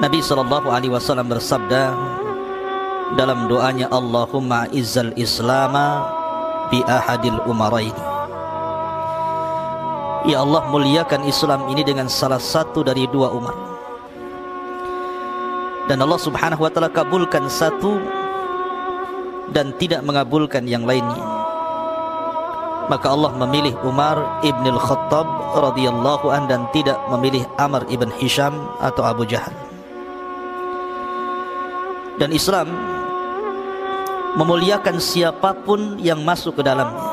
Nabi sallallahu alaihi wasallam bersabda dalam doanya Allahumma izzal islama bi ahadil umaraini Ya Allah muliakan Islam ini dengan salah satu dari dua umar. Dan Allah subhanahu wa ta'ala kabulkan satu dan tidak mengabulkan yang lainnya. Maka Allah memilih Umar ibn al-Khattab radhiyallahu an dan tidak memilih Amr ibn Hisham atau Abu Jahal dan Islam memuliakan siapa pun yang masuk ke dalamnya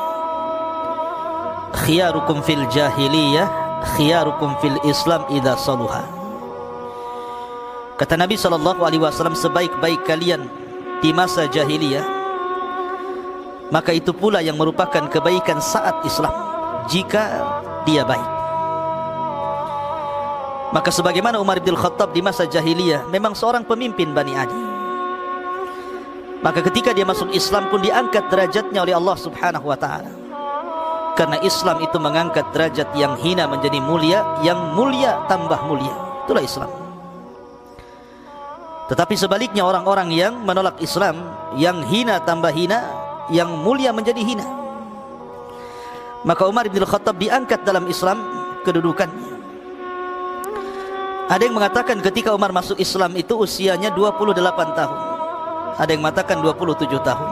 khiyarukum fil jahiliyah khiyarukum fil islam idza saluha. Kata Nabi sallallahu alaihi wasallam sebaik-baik kalian di masa jahiliyah maka itu pula yang merupakan kebaikan saat Islam jika dia baik. Maka sebagaimana Umar bin Khattab di masa jahiliyah memang seorang pemimpin Bani Adi maka ketika dia masuk Islam pun diangkat derajatnya oleh Allah Subhanahu wa taala. Karena Islam itu mengangkat derajat yang hina menjadi mulia, yang mulia tambah mulia. Itulah Islam. Tetapi sebaliknya orang-orang yang menolak Islam, yang hina tambah hina, yang mulia menjadi hina. Maka Umar bin Khattab diangkat dalam Islam kedudukannya. Ada yang mengatakan ketika Umar masuk Islam itu usianya 28 tahun ada yang mengatakan 27 tahun.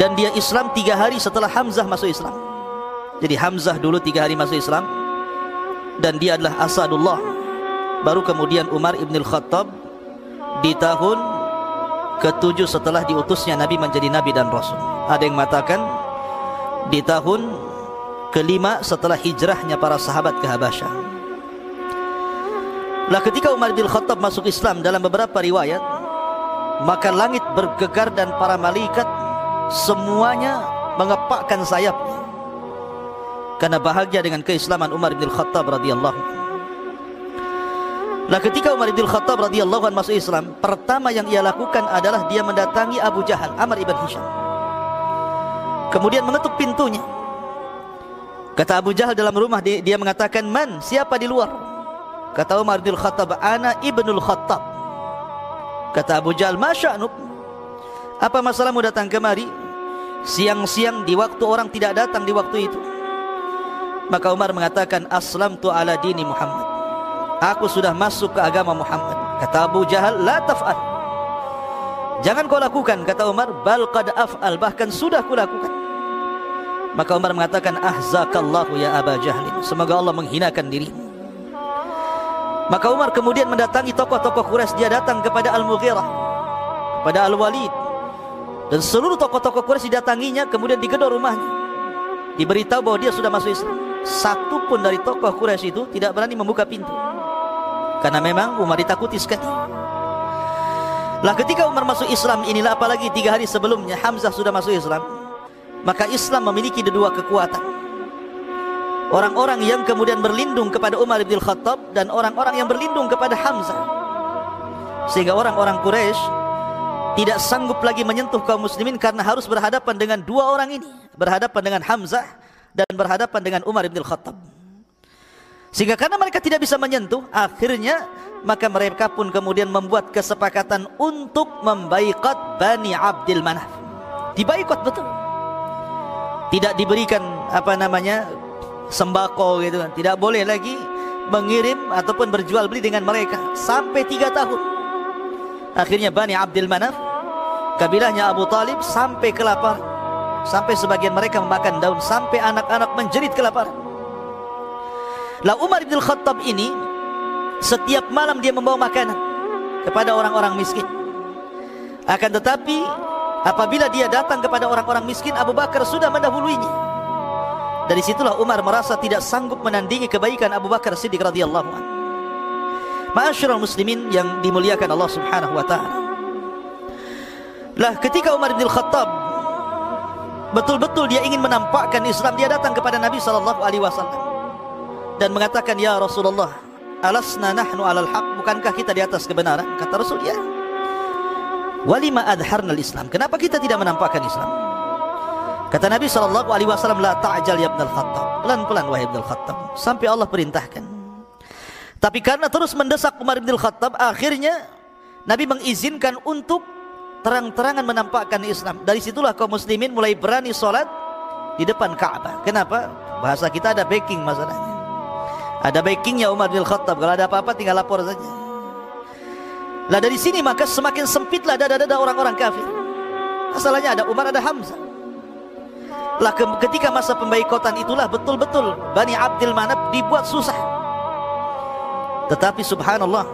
Dan dia Islam tiga hari setelah Hamzah masuk Islam. Jadi Hamzah dulu tiga hari masuk Islam. Dan dia adalah Asadullah. Baru kemudian Umar ibn al-Khattab di tahun ketujuh setelah diutusnya Nabi menjadi Nabi dan Rasul. Ada yang mengatakan di tahun kelima setelah hijrahnya para sahabat ke Habasyah. Lah ketika Umar bin Khattab masuk Islam dalam beberapa riwayat maka langit bergegar dan para malaikat semuanya mengepakkan sayap karena bahagia dengan keislaman Umar bin Khattab radhiyallahu Lah ketika Umar bin Khattab radhiyallahu anhu masuk Islam, pertama yang ia lakukan adalah dia mendatangi Abu Jahal, Amr ibn Hisham. Kemudian mengetuk pintunya. Kata Abu Jahal dalam rumah dia, dia mengatakan, "Man? Siapa di luar?" Kata Umar bin Khattab, "Ana ibnul Khattab." Kata Abu Jahal, "Masya'nuk?" Apa masalahmu datang kemari siang-siang di waktu orang tidak datang di waktu itu? Maka Umar mengatakan, "Aslamtu ala dini Muhammad." Aku sudah masuk ke agama Muhammad. Kata Abu Jahal, "La taf'al." Jangan kau lakukan kata Umar, "Bal qad af'al." Bahkan sudah kulakukan. Maka Umar mengatakan, "Ahzakallahu ya Aba Jahlin." Semoga Allah menghinakan dirimu. Maka Umar kemudian mendatangi tokoh-tokoh Quraisy. Dia datang kepada Al-Mughirah kepada Al-Walid. Dan seluruh tokoh-tokoh Quraisy didatanginya kemudian digedor rumahnya. Diberitahu bahwa dia sudah masuk Islam. Satu pun dari tokoh Quraisy itu tidak berani membuka pintu. Karena memang Umar ditakuti sekali. Lah ketika Umar masuk Islam inilah apalagi tiga hari sebelumnya Hamzah sudah masuk Islam maka Islam memiliki dua kekuatan orang-orang yang kemudian berlindung kepada Umar bin Khattab dan orang-orang yang berlindung kepada Hamzah. Sehingga orang-orang Quraisy tidak sanggup lagi menyentuh kaum muslimin karena harus berhadapan dengan dua orang ini. Berhadapan dengan Hamzah dan berhadapan dengan Umar bin Khattab. Sehingga karena mereka tidak bisa menyentuh akhirnya maka mereka pun kemudian membuat kesepakatan untuk membaikat Bani Abdul Manaf. Dibaikot betul. Tidak diberikan apa namanya sembako gitu kan. Tidak boleh lagi mengirim ataupun berjual beli dengan mereka sampai tiga tahun. Akhirnya Bani Abdul Manaf kabilahnya Abu Talib sampai kelaparan sampai sebagian mereka memakan daun sampai anak-anak menjerit kelaparan lah Umar bin Khattab ini setiap malam dia membawa makanan kepada orang-orang miskin. Akan tetapi apabila dia datang kepada orang-orang miskin Abu Bakar sudah mendahuluinya dari situlah Umar merasa tidak sanggup menandingi kebaikan Abu Bakar Siddiq radhiyallahu anhu. Ma'asyiral muslimin yang dimuliakan Allah Subhanahu wa taala. Lah ketika Umar bin Khattab betul-betul dia ingin menampakkan Islam, dia datang kepada Nabi sallallahu alaihi wasallam dan mengatakan, "Ya Rasulullah, alasna nahnu 'alal haq? Bukankah kita di atas kebenaran?" Kata Rasul, "Ya." Walima adharna al-Islam? Kenapa kita tidak menampakkan Islam? Kata Nabi sallallahu alaihi wasallam, "La ta'jal ya Ibnu Khattab." Pelan-pelan wahai Ibnu Khattab, sampai Allah perintahkan. Tapi karena terus mendesak Umar bin Khattab, akhirnya Nabi mengizinkan untuk terang-terangan menampakkan Islam. Dari situlah kaum muslimin mulai berani sholat di depan Ka'bah. Kenapa? Bahasa kita ada backing masalahnya. Ada backingnya Umar bin Khattab. Kalau ada apa-apa tinggal lapor saja. Lah dari sini maka semakin sempitlah dada-dada orang-orang kafir. Masalahnya ada Umar ada Hamzah. Lah ketika masa pembaikotan itulah betul-betul Bani Abdul Manab dibuat susah. Tetapi subhanallah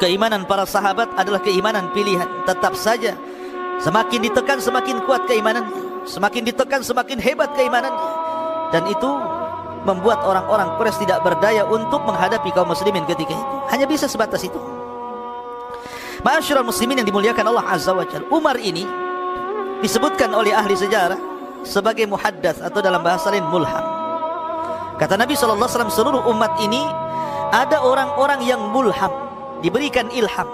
keimanan para sahabat adalah keimanan pilihan. Tetap saja semakin ditekan semakin kuat keimanannya, semakin ditekan semakin hebat keimanannya. Dan itu membuat orang-orang Quraisy tidak berdaya untuk menghadapi kaum muslimin ketika itu. Hanya bisa sebatas itu. Masyarakat muslimin yang dimuliakan Allah Azza wa Jalla. Umar ini disebutkan oleh ahli sejarah sebagai muhaddas atau dalam bahasa lain mulham. Kata Nabi SAW seluruh umat ini ada orang-orang yang mulham diberikan ilham.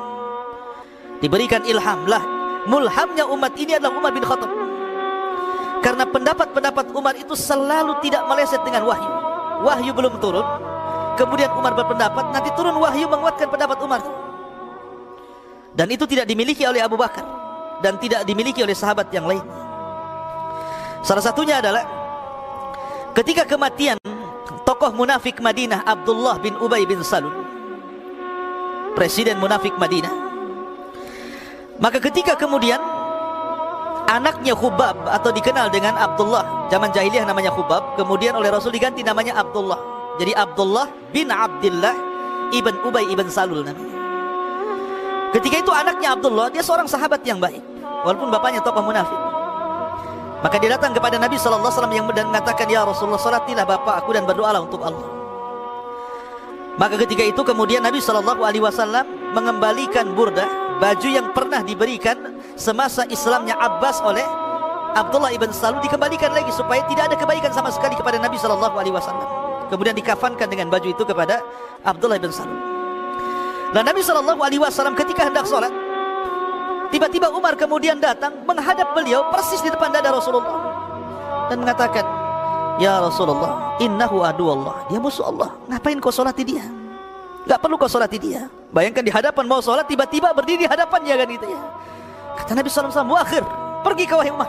Diberikan ilham. Lah mulhamnya umat ini adalah Umar bin Khattab. Karena pendapat-pendapat Umar itu selalu tidak meleset dengan wahyu. Wahyu belum turun. Kemudian Umar berpendapat nanti turun wahyu menguatkan pendapat Umar. Dan itu tidak dimiliki oleh Abu Bakar dan tidak dimiliki oleh sahabat yang lain salah satunya adalah ketika kematian tokoh munafik Madinah Abdullah bin Ubay bin Salul presiden munafik Madinah. Maka ketika kemudian anaknya Khubab atau dikenal dengan Abdullah, zaman jahiliyah namanya Khubab, kemudian oleh Rasul diganti namanya Abdullah. Jadi Abdullah bin Abdullah ibn Ubay ibn Salul namanya. Ketika itu anaknya Abdullah, dia seorang sahabat yang baik, walaupun bapaknya tokoh munafik. Maka dia datang kepada Nabi sallallahu alaihi wasallam yang mengatakan, "Ya Rasulullah, salatilah bapakku dan berdoalah untuk Allah." Maka ketika itu kemudian Nabi Shallallahu Alaihi Wasallam mengembalikan burda baju yang pernah diberikan semasa Islamnya Abbas oleh Abdullah ibn Salul dikembalikan lagi supaya tidak ada kebaikan sama sekali kepada Nabi Shallallahu Alaihi Wasallam. Kemudian dikafankan dengan baju itu kepada Abdullah ibn Salul. Dan Nabi Shallallahu Alaihi Wasallam ketika hendak sholat, tiba-tiba Umar kemudian datang menghadap beliau persis di depan dada Rasulullah dan mengatakan, Ya Rasulullah, innahu adu Allah. Dia musuh Allah. Ngapain kau solati dia? Gak perlu kau solati dia. Bayangkan di hadapan mau solat, tiba-tiba berdiri di hadapannya kan gitu ya. Kata Nabi SAW, Muakhir, pergi ke wahai Umar.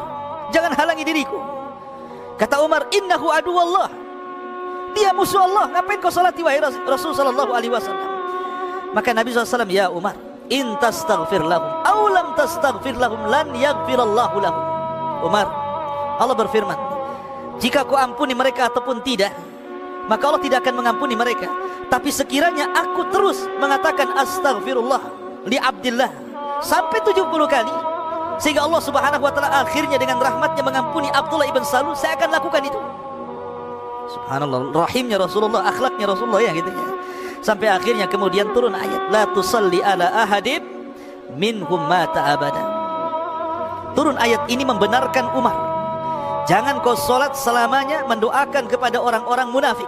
Jangan halangi diriku. Kata Umar, innahu adu Allah. Dia musuh Allah. Ngapain kau solati wahai Rasul Sallallahu Alaihi Wasallam? Maka Nabi SAW, Ya Umar, in tastaghfir lahum, awlam tastaghfir lahum, lan yaghfirallahu lahum. Umar, Allah berfirman, jika kau ampuni mereka ataupun tidak, maka Allah tidak akan mengampuni mereka. Tapi sekiranya aku terus mengatakan astagfirullah li abdillah sampai 70 kali sehingga Allah Subhanahu wa taala akhirnya dengan rahmatnya mengampuni Abdullah ibn Salul, saya akan lakukan itu. Subhanallah, rahimnya Rasulullah, akhlaknya Rasulullah ya gitu ya. Sampai akhirnya kemudian turun ayat la tusalli ala ahadib minhum mata abada. Turun ayat ini membenarkan Umar Jangan kau solat selamanya mendoakan kepada orang-orang munafik.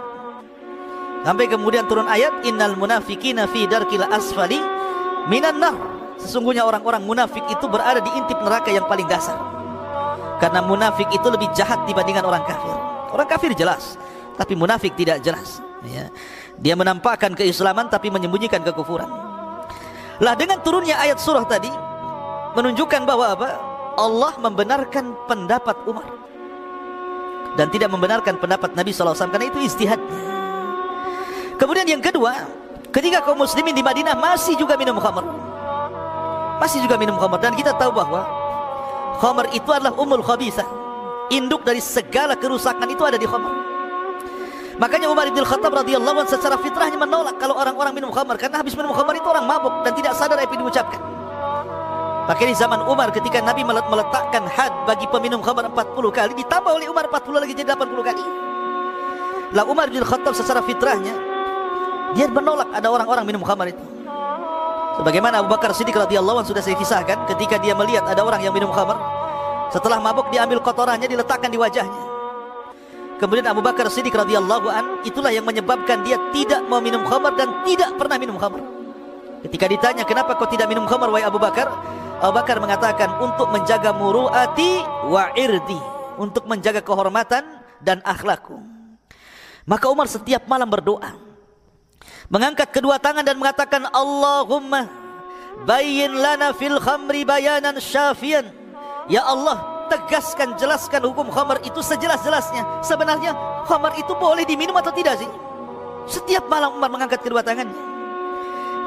Sampai kemudian turun ayat innal munafikina fi darkil asfali minan nar. Sesungguhnya orang-orang munafik itu berada di intip neraka yang paling dasar. Karena munafik itu lebih jahat dibandingkan orang kafir. Orang kafir jelas, tapi munafik tidak jelas. Ya. Dia menampakkan keislaman tapi menyembunyikan kekufuran. Lah dengan turunnya ayat surah tadi menunjukkan bahwa apa? Allah membenarkan pendapat Umar dan tidak membenarkan pendapat Nabi SAW karena itu istihadnya. Kemudian yang kedua, ketika kaum muslimin di Madinah masih juga minum khamr. Masih juga minum khamr dan kita tahu bahwa khamr itu adalah umul khabisah. Induk dari segala kerusakan itu ada di khamr. Makanya Umar bin Khattab radhiyallahu anhu secara fitrahnya menolak kalau orang-orang minum khamr karena habis minum khamr itu orang mabuk dan tidak sadar apa yang diucapkan. Maka di zaman Umar ketika Nabi meletakkan had bagi peminum khamar 40 kali ditambah oleh Umar 40 lagi jadi 80 kali. Lah Umar bin Khattab secara fitrahnya dia menolak ada orang-orang minum khamar itu. Sebagaimana Abu Bakar Siddiq radhiyallahu anhu sudah saya kisahkan ketika dia melihat ada orang yang minum khamar setelah mabuk diambil kotorannya diletakkan di wajahnya. Kemudian Abu Bakar Siddiq radhiyallahu an itulah yang menyebabkan dia tidak mau minum khamar dan tidak pernah minum khamar. Ketika ditanya kenapa kau tidak minum khamar wahai Abu Bakar? Abu Bakar mengatakan untuk menjaga muruati wa irdi, untuk menjaga kehormatan dan akhlakku. Maka Umar setiap malam berdoa. mengangkat kedua tangan dan mengatakan Allahumma bayyin lana fil khamri bayanan syafian ya Allah tegaskan jelaskan hukum khamar itu sejelas-jelasnya. Sebenarnya khamar itu boleh diminum atau tidak sih setiap malam Umar mengangkat kedua tangannya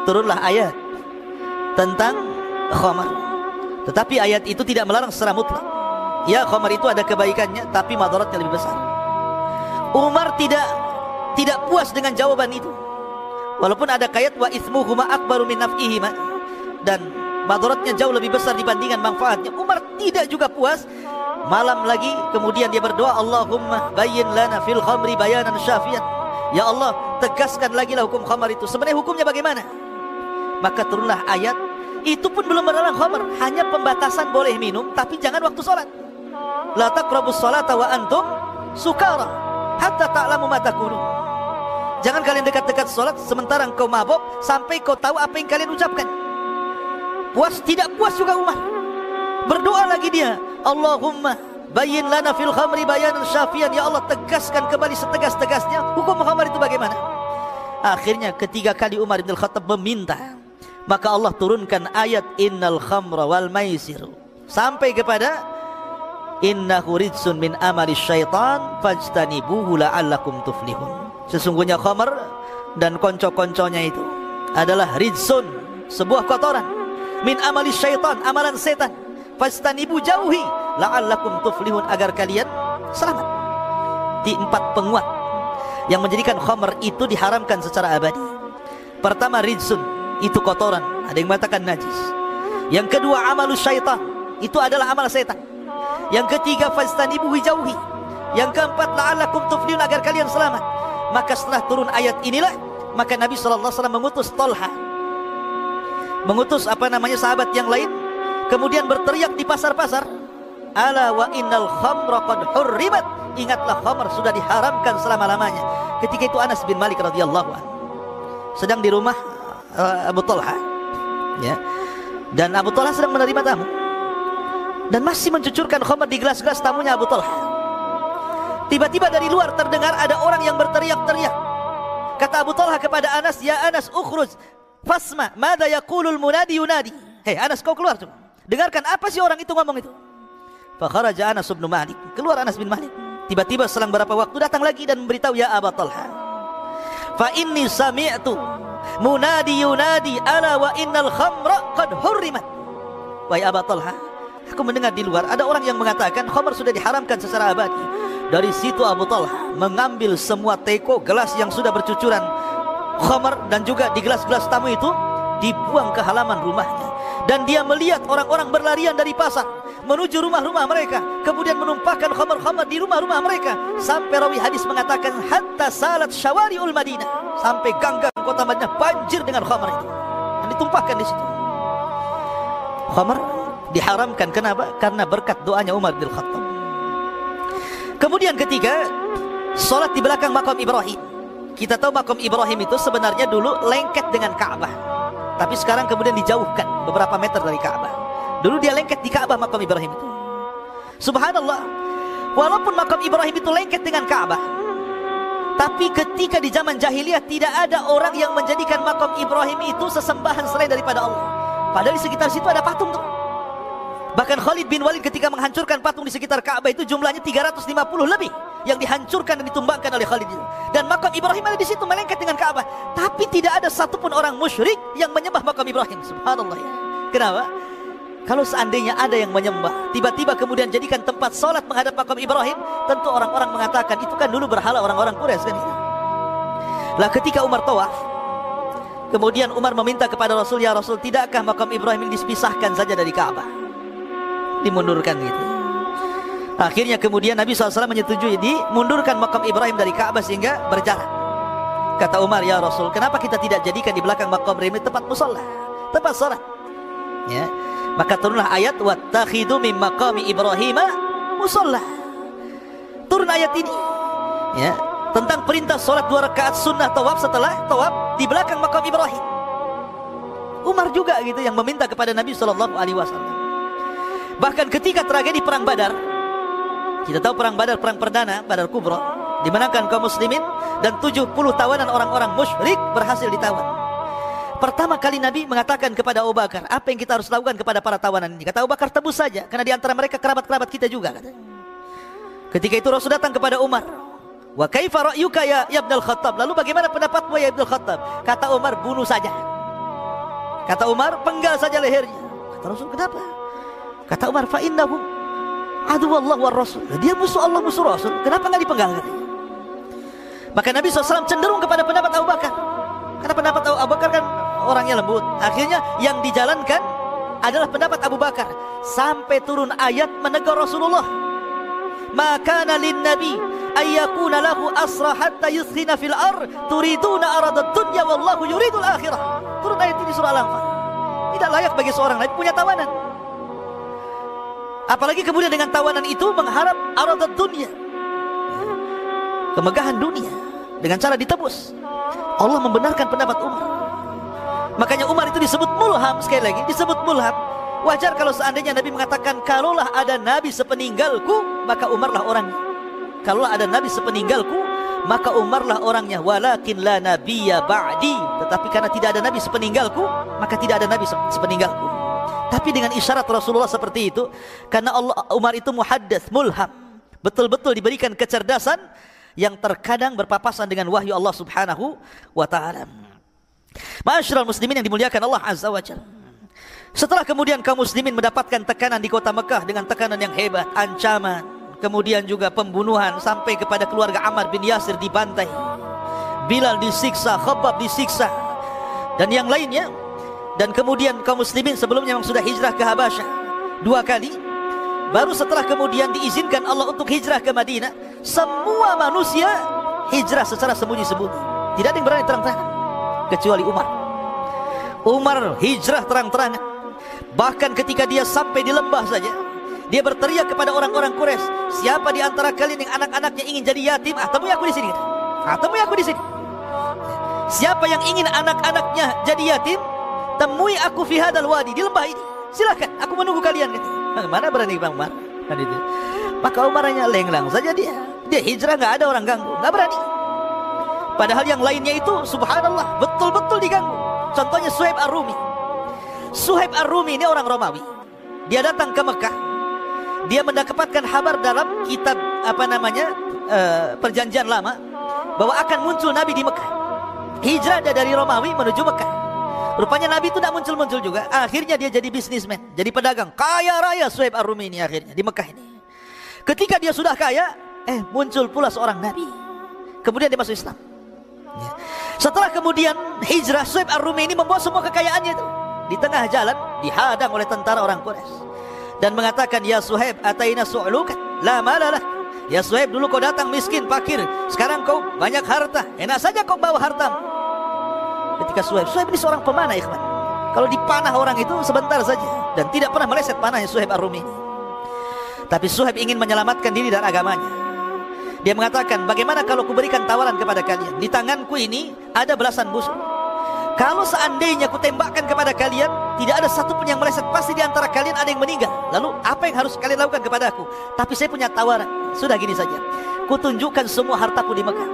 turunlah ayat tentang khamar. Tetapi ayat itu tidak melarang secara mutlak. Ya khamar itu ada kebaikannya tapi madaratnya lebih besar. Umar tidak tidak puas dengan jawaban itu. Walaupun ada kayat wa ismuhuma akbaru min naf'ihima. Dan madaratnya jauh lebih besar dibandingkan manfaatnya. Umar tidak juga puas. Malam lagi kemudian dia berdoa, Allahumma bayyin lana fil khamri bayanan syafian. Ya Allah, tegaskan lagi lah hukum khamar itu. Sebenarnya hukumnya bagaimana? Maka turunlah ayat itu pun belum melarang khamar, hanya pembatasan boleh minum tapi jangan waktu salat. La taqrabus salata wa antum sukara hatta ta'lamu ma. Jangan kalian dekat-dekat salat sementara engkau mabuk sampai kau tahu apa yang kalian ucapkan puas tidak puas juga Umar. Berdoa lagi dia. Allahumma bayin lana fil khamri bayanan syafian. Ya Allah tegaskan kembali setegas-tegasnya. Hukum khamar itu bagaimana? Akhirnya ketiga kali Umar bin Khattab meminta maka Allah turunkan ayat innal khamra wal maisir. Sampai kepada innahu ridsun min amali syaitan fajtanibuhu la'allakum tuflihun. Sesungguhnya khamar dan konco-konconya itu adalah ridsun sebuah kotoran min amali syaitan, amalan setan. Fastanibu jauhi la'allakum tuflihun agar kalian selamat. Di empat penguat yang menjadikan khamr itu diharamkan secara abadi. Pertama rizun, itu kotoran, ada yang mengatakan najis. Yang kedua amalus syaitan, itu adalah amal setan. Yang ketiga fastanibu jauhi. Yang keempat la'allakum tuflihun agar kalian selamat. Maka setelah turun ayat inilah maka Nabi sallallahu alaihi wasallam mengutus Talha mengutus apa namanya sahabat yang lain. Kemudian berteriak di pasar-pasar ala wa innal khamra qad hurrimat. Ingatlah khamr sudah diharamkan selama-lamanya. Ketika itu Anas bin Malik radhiyallahu sedang di rumah uh, Abu Talha ya. Dan Abu Talha sedang menerima tamu. Dan masih mencucurkan khamr di gelas-gelas tamunya Abu Talha. Tiba-tiba dari luar terdengar ada orang yang berteriak-teriak. Kata Abu Talha kepada Anas ya Anas ukhruj Fasma, mada yaqulul munadi yunadi. Hei Anas kau keluar. Dengarkan apa sih orang itu ngomong itu. Fakharaja Anas bin Malik. Keluar Anas bin Malik. Tiba-tiba selang berapa waktu datang lagi dan memberitahu ya Aba Talha. Fa inni sami'tu munadi yunadi ala wa innal khamra qad hurrimat. Wahai Aba Talha, aku mendengar di luar ada orang yang mengatakan khamr sudah diharamkan secara abadi. Dari situ Abu Talha mengambil semua teko gelas yang sudah bercucuran khamar dan juga di gelas-gelas tamu itu dibuang ke halaman rumahnya. Dan dia melihat orang-orang berlarian dari pasar menuju rumah-rumah mereka kemudian menumpahkan khamar-khamar di rumah-rumah mereka sampai rawi hadis mengatakan hatta salat syawariul Madinah sampai ganggang kota Madinah banjir dengan khamar itu. Dan ditumpahkan di situ. Khamar diharamkan. Kenapa? Karena berkat doanya Umar bin Khattab. Kemudian ketiga salat di belakang makam Ibrahim kita tahu makam Ibrahim itu sebenarnya dulu lengket dengan Ka'bah. Tapi sekarang kemudian dijauhkan beberapa meter dari Ka'bah. Dulu dia lengket di Ka'bah makam Ibrahim itu. Subhanallah. Walaupun makam Ibrahim itu lengket dengan Ka'bah. Tapi ketika di zaman jahiliyah tidak ada orang yang menjadikan makam Ibrahim itu sesembahan selain daripada Allah. Padahal di sekitar situ ada patung tuh. Bahkan Khalid bin Walid ketika menghancurkan patung di sekitar Ka'bah itu jumlahnya 350 lebih yang dihancurkan dan ditumbangkan oleh Khalid. Dan makam Ibrahim ada di situ melengket dengan Ka'bah. Tapi tidak ada satupun orang musyrik yang menyembah makam Ibrahim. Subhanallah ya. Kenapa? Kalau seandainya ada yang menyembah, tiba-tiba kemudian jadikan tempat sholat menghadap makam Ibrahim, tentu orang-orang mengatakan itu kan dulu berhala orang-orang Quraisy kan itu. Lah ketika Umar tawaf, kemudian Umar meminta kepada Rasul, ya Rasul, tidakkah makam Ibrahim ini dipisahkan saja dari Ka'bah? Dimundurkan gitu. Akhirnya kemudian Nabi SAW menyetujui dimundurkan makam Ibrahim dari Ka'bah sehingga berjarak. Kata Umar, ya Rasul, kenapa kita tidak jadikan di belakang makam Ibrahim tempat musola, tempat sholat? Ya, maka turunlah ayat wattakhidu min maqami Ibrahim musola. Turun ayat ini, ya, tentang perintah sholat dua rakaat sunnah tawaf setelah tawaf di belakang makam Ibrahim. Umar juga gitu yang meminta kepada Nabi Wasallam. Bahkan ketika tragedi perang Badar, kita tahu perang Badar perang perdana, Badar Kubra dimenangkan kaum muslimin dan 70 tawanan orang-orang musyrik berhasil ditawan. Pertama kali Nabi mengatakan kepada Abu Bakar, apa yang kita harus lakukan kepada para tawanan ini? Kata Abu Bakar, tebus saja, karena di antara mereka kerabat-kerabat kita juga. Ketika itu Rasul datang kepada Umar. Wa kaifa ra'yuka ya Ibn Khattab? Lalu bagaimana pendapatmu ya Ibn Khattab? Kata Umar, bunuh saja. Kata Umar, penggal saja lehernya. Kata Rasul, kenapa? Kata Umar, fa innahum adu Allah wa Rasul. Dia musuh Allah, musuh Rasul. Kenapa enggak dipenggal? Maka Nabi SAW cenderung kepada pendapat Abu Bakar. Karena pendapat Abu Bakar kan orangnya lembut. Akhirnya yang dijalankan adalah pendapat Abu Bakar sampai turun ayat menegur Rasulullah. Maka nalin Nabi ayyakuna lahu asra hatta yuskhina fil ar turiduna arada dunya wallahu yuridul akhirah. Turun ayat ini surah Al-Anfal. Tidak layak bagi seorang nabi punya tawanan. Apalagi kemudian dengan tawanan itu mengharap arada dunya. Kemegahan dunia dengan cara ditebus. Allah membenarkan pendapat Umar. Makanya Umar itu disebut mulham sekali lagi, disebut mulham. Wajar kalau seandainya Nabi mengatakan kalaulah ada nabi sepeninggalku, maka Umarlah orangnya. Kalaulah ada nabi sepeninggalku, maka Umarlah orangnya. Walakin la nabiyya ba'di. Tetapi karena tidak ada nabi sepeninggalku, maka tidak ada nabi sepeninggalku. Tapi dengan isyarat Rasulullah seperti itu, karena Allah Umar itu muhaddats, mulham. Betul-betul diberikan kecerdasan yang terkadang berpapasan dengan wahyu Allah Subhanahu wa taala. Masyarakat muslimin yang dimuliakan Allah Azza wa Jalla. Setelah kemudian kaum muslimin mendapatkan tekanan di kota Mekah dengan tekanan yang hebat, ancaman, kemudian juga pembunuhan sampai kepada keluarga Ammar bin Yasir dibantai. Bilal disiksa, Khabbab disiksa dan yang lainnya. Dan kemudian kaum muslimin sebelumnya memang sudah hijrah ke Habasyah dua kali. Baru setelah kemudian diizinkan Allah untuk hijrah ke Madinah, semua manusia hijrah secara sembunyi-sembunyi. Tidak ada yang berani terang-terangan kecuali Umar. Umar hijrah terang-terangan. Bahkan ketika dia sampai di lembah saja, dia berteriak kepada orang-orang Quraisy, "Siapa di antara kalian yang anak-anaknya ingin jadi yatim? Ah, temui aku di sini." Ah, temui aku di sini. Siapa yang ingin anak-anaknya jadi yatim? Temui aku fi hadal wadi di lembah ini. Silakan, aku menunggu kalian kata. Mana berani Bang Umar? Kan itu. Maka Umar lenglang saja dia. Dia hijrah nggak ada orang ganggu, nggak berani. Padahal yang lainnya itu subhanallah betul-betul diganggu. Contohnya Suhaib Ar-Rumi. Suhaib Ar-Rumi ini orang Romawi. Dia datang ke Mekah. Dia mendapatkan kabar dalam kitab apa namanya uh, perjanjian lama bahwa akan muncul Nabi di Mekah. Hijrah dia dari Romawi menuju Mekah. Rupanya Nabi itu tidak muncul-muncul juga. Akhirnya dia jadi bisnismen, jadi pedagang, kaya raya Suhaib Ar-Rumi ini akhirnya di Mekah ini. Ketika dia sudah kaya, eh muncul pula seorang Nabi. Kemudian dia masuk Islam. Ya. Setelah kemudian hijrah Suhaib Ar-Rumi ini membawa semua kekayaannya itu di tengah jalan dihadang oleh tentara orang Quraisy dan mengatakan ya Suhaib ataina su'lukan la malalah ya Suhaib dulu kau datang miskin fakir sekarang kau banyak harta enak saja kau bawa harta ketika Suhaib Suhaib ini seorang pemanah ikhwan kalau dipanah orang itu sebentar saja dan tidak pernah meleset panahnya Suhaib Ar-Rumi tapi Suhaib ingin menyelamatkan diri dan agamanya dia mengatakan, bagaimana kalau kuberikan tawaran kepada kalian? Di tanganku ini ada belasan busur. Kalau seandainya ku tembakkan kepada kalian, tidak ada satu pun yang meleset. Pasti di antara kalian ada yang meninggal. Lalu apa yang harus kalian lakukan kepada aku? Tapi saya punya tawaran. Sudah gini saja. Ku tunjukkan semua hartaku di Mekah.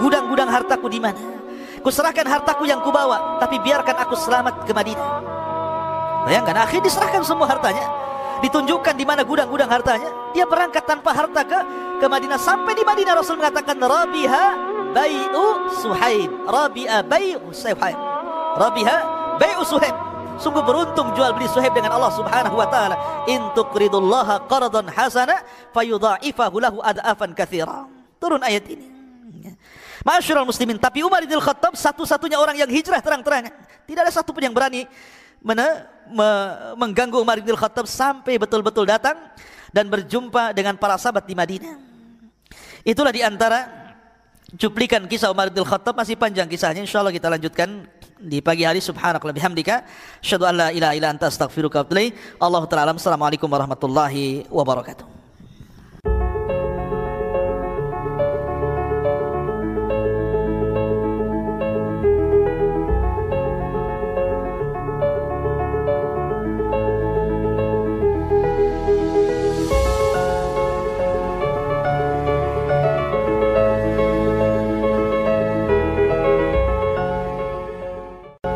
Gudang-gudang hartaku di mana? Ku serahkan hartaku yang ku bawa, tapi biarkan aku selamat ke Madinah. Bayangkan, akhirnya diserahkan semua hartanya. Ditunjukkan di mana gudang-gudang hartanya. Dia berangkat tanpa harta ke ke Madinah sampai di Madinah Rasul mengatakan Rabiha bai'u Suhaib Rabi'a bai'u Suhaib Rabiha bai'u Suhaib Sungguh beruntung jual beli Suhaib dengan Allah Subhanahu wa taala. In tuqridullaha qardan hasana fayudha'ifahu ad'afan katsira. Turun ayat ini. Masyurul muslimin, tapi Umar bin Khattab satu-satunya orang yang hijrah terang-terangan. Tidak ada satu pun yang berani mena, me, mengganggu Umar bin Khattab sampai betul-betul datang dan berjumpa dengan para sahabat di Madinah. Itulah di antara cuplikan kisah Umar bin Khattab masih panjang kisahnya insyaallah kita lanjutkan di pagi hari subhanakallah bihamdika asyhadu an la ilaha illa anta astaghfiruka wa atubu. Allah taala assalamualaikum warahmatullahi wabarakatuh.